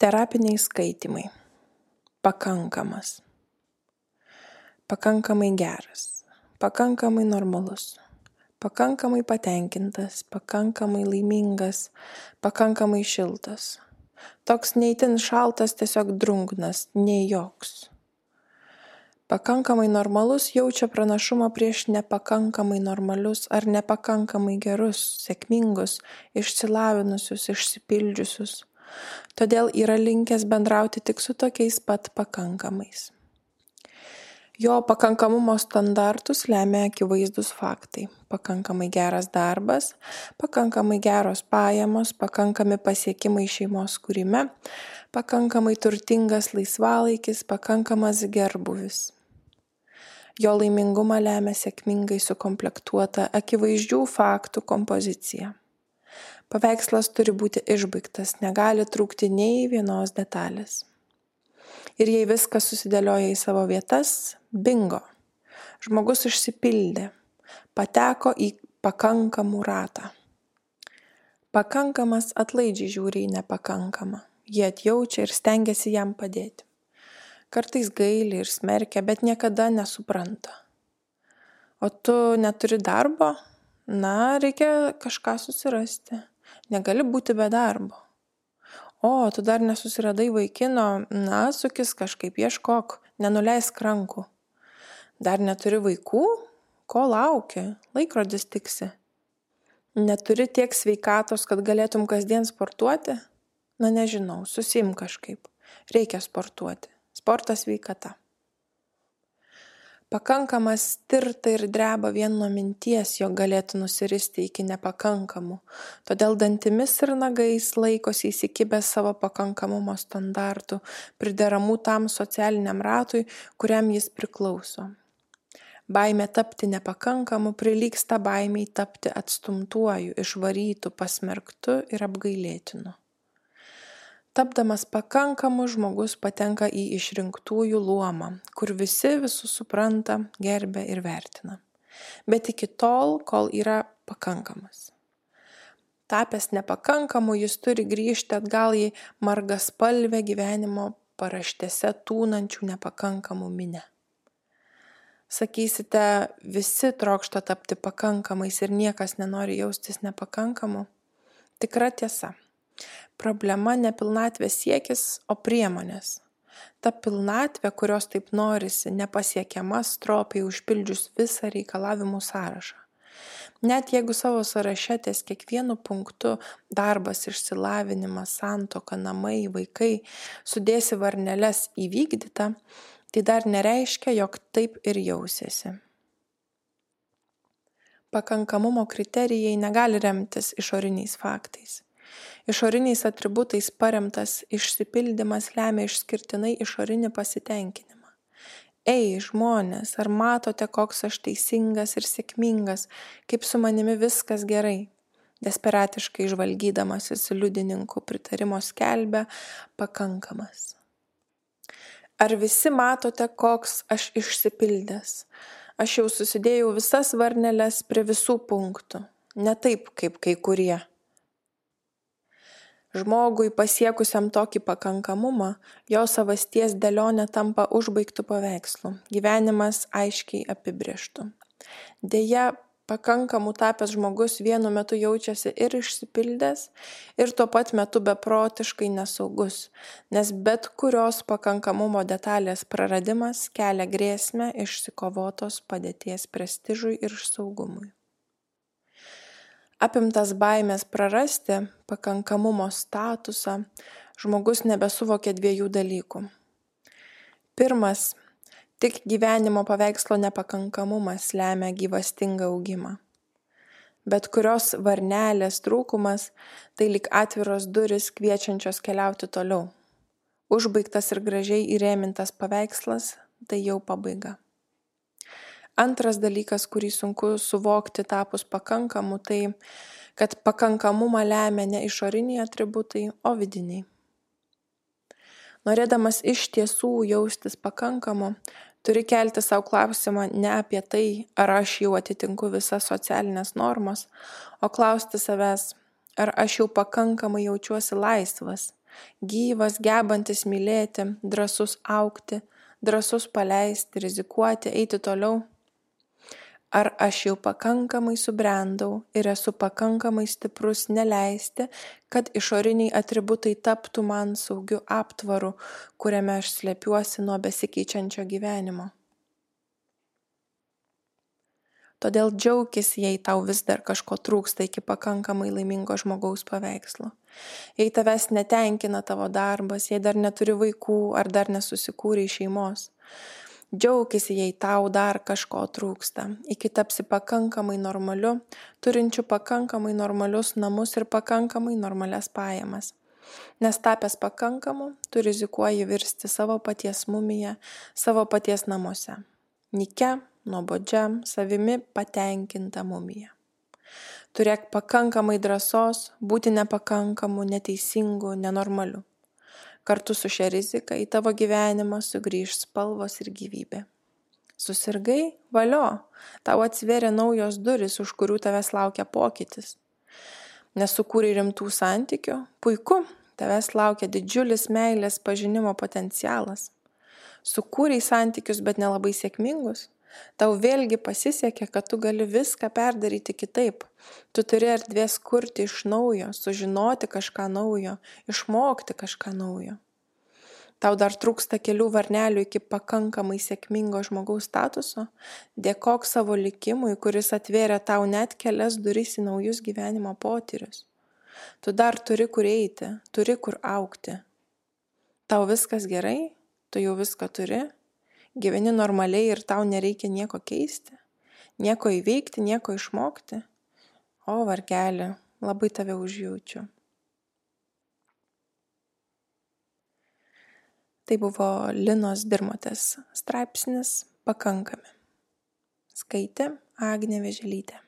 Terapiniai skaitimai. Pakankamas. Pakankamai geras. Pakankamai normalus. Pakankamai patenkintas. Pakankamai laimingas. Pakankamai šiltas. Toks neįtin šaltas, tiesiog drungnas, nei joks. Pakankamai normalus jaučia pranašumą prieš nepakankamai normalius ar nepakankamai gerus, sėkmingus, išsilavinusius, išsipildžiusius todėl yra linkęs bendrauti tik su tokiais pat pakankamais. Jo pakankamumo standartus lemia akivaizdus faktai - pakankamai geras darbas, pakankamai geros pajamos, pakankami pasiekimai šeimos kūrime, pakankamai turtingas laisvalaikis, pakankamas gerbuvis. Jo laimingumą lemia sėkmingai sukomplektuota akivaizdžių faktų kompozicija. Paveikslas turi būti išbaigtas, negali trūkti nei vienos detalės. Ir jei viskas susidėlioja į savo vietas, bingo. Žmogus išsipildė, pateko į pakankamų ratą. Pakankamas atlaidžiai žiūri į nepakankamą. Jie atjaučia ir stengiasi jam padėti. Kartais gaili ir smerkia, bet niekada nesupranta. O tu neturi darbo? Na, reikia kažką susirasti negali būti be darbo. O, tu dar nesusiradai vaikino, na, sukis kažkaip ieškok, nenuleisk rankų. Dar neturi vaikų? Ko lauki? Laikrodis tiksi. Neturi tiek sveikatos, kad galėtum kasdien sportuoti? Na nežinau, susim kažkaip. Reikia sportuoti. Sportas sveikata. Pakankamas tirta ir dreba vien nuo minties, jog galėtų nusiristi iki nepakankamų, todėl dantimis ir nagais laikosi įsikibęs savo pakankamumo standartų, prideramų tam socialiniam ratui, kuriam jis priklauso. Baimė tapti nepakankamu prilyksta baimiai tapti atstumtuoju, išvarytu, pasmerktu ir apgailėtinu. Tapdamas pakankamu žmogus patenka į išrinktųjų luomą, kur visi visus supranta, gerbia ir vertina. Bet iki tol, kol yra pakankamas. Tapęs nepakankamu, jis turi grįžti atgal į margaspalvę gyvenimo paraštėse tūnančių nepakankamų minę. Sakysite, visi trokšta tapti pakankamais ir niekas nenori jaustis nepakankamu. Tikra tiesa. Problema ne pilnatvės siekis, o priemonės. Ta pilnatvė, kurios taip norisi, nepasiekiama stropiai užpildžius visą reikalavimų sąrašą. Net jeigu savo sąraše ties kiekvienu punktu darbas, išsilavinimas, santoka, namai, vaikai sudėsi varneles įvykdyta, tai dar nereiškia, jog taip ir jausiesi. Pakankamumo kriterijai negali remtis išoriniais faktais. Išoriniais atributais paremtas išsipildymas lemia išskirtinai išorinį pasitenkinimą. Ei, žmonės, ar matote, koks aš teisingas ir sėkmingas, kaip su manimi viskas gerai? Desperatiškai žvalgydamasis liudininkų pritarimo skelbia pakankamas. Ar visi matote, koks aš išsipildęs? Aš jau susidėjau visas varneles prie visų punktų, ne taip kaip kai kurie žmogui pasiekusiam tokį pakankamumą jo savasties dėlionė tampa užbaigtu paveikslu. Gyvenimas aiškiai apibrėžtu deja pakankamu tapęs žmogus vienu metu jaučiasi ir išsipildęs ir tuo pat metu beprotiškai nesaugus nes bet kurios pakankamumo detalės praradimas kelia grėsmę išsikovotos padėties prestižui ir saugumui apimtas baimės prarasti pakankamumo statusą žmogus nebesuvokia dviejų dalykų. Pirmas tik gyvenimo paveikslo nepakankamumas lemia gyvastingą augimą. Bet kurios varnelės trūkumas tai lyg atviros durys kviečiančios keliauti toliau. Užbaigtas ir gražiai įrėmintas paveikslas tai jau pabaiga Antras dalykas, kurį sunku suvokti tapus pakankamu, tai kad pakankamumą lemia ne išoriniai atributai, o vidiniai. Norėdamas iš tiesų jaustis pakankamu, turi kelti savo klausimą ne apie tai, ar aš jau atitinku visas socialinės normas, o klausti savęs, ar aš jau pakankamai jaučiuosi laisvas, gyvas, gebantis mylėti, drasus aukti, drasus paleisti, rizikuoti, eiti toliau. Ar aš jau pakankamai subrendau ir esu pakankamai stiprus neleisti, kad išoriniai atributai taptų man saugiu aptvaru, kuriame aš slepiuosi nuo besikeičiančio gyvenimo. Todėl džiaugis, jei tau vis dar kažko trūksta iki pakankamai laimingo žmogaus paveikslo. Jei tavęs netenkina tavo darbas, jei dar neturi vaikų ar dar nesusikūrė šeimos. Džiaugis, jei tau dar kažko trūksta, iki tapsi pakankamai normaliu, turinčiu pakankamai normalius namus ir pakankamai normalias pajamas. Nes tapęs pakankamu, tu rizikuoji virsti savo paties mumiją, savo paties namuose. Nike, nuobodžia, savimi patenkinta mumija. Turėk pakankamai drąsos būti nepakankamu, neteisingu, nenormaliu. Kartu su šia rizika į tavo gyvenimą sugrįž spalvos ir gyvybė. Susirgai, valio, tau atsveria naujos duris, už kurių tavęs laukia pokytis. Nesukūrė rimtų santykių, puiku, tavęs laukia didžiulis meilės pažinimo potencialas. Sukūrei santykius, bet nelabai sėkmingus, Tau vėlgi pasisekė, kad tu gali viską perdaryti kitaip. Tu turi erdvės kurti iš naujo, sužinoti kažką naujo, išmokti kažką naujo. Tau dar trūksta kelių varnelių iki pakankamai sėkmingo žmogaus statuso. Dėkok savo likimui, kuris atvėrė tau net kelias duris į naujus gyvenimo potyrius. Tu dar turi kur eiti, turi kur aukti. Tau viskas gerai, tu jau viską turi, gyveni normaliai ir tau nereikia nieko keisti, nieko įveikti, nieko išmokti. O vargelį, labai tave užjaučiu. Tai buvo Linos Dirmotės straipsnis Pakankami. Skaitė Agnė Veželytė.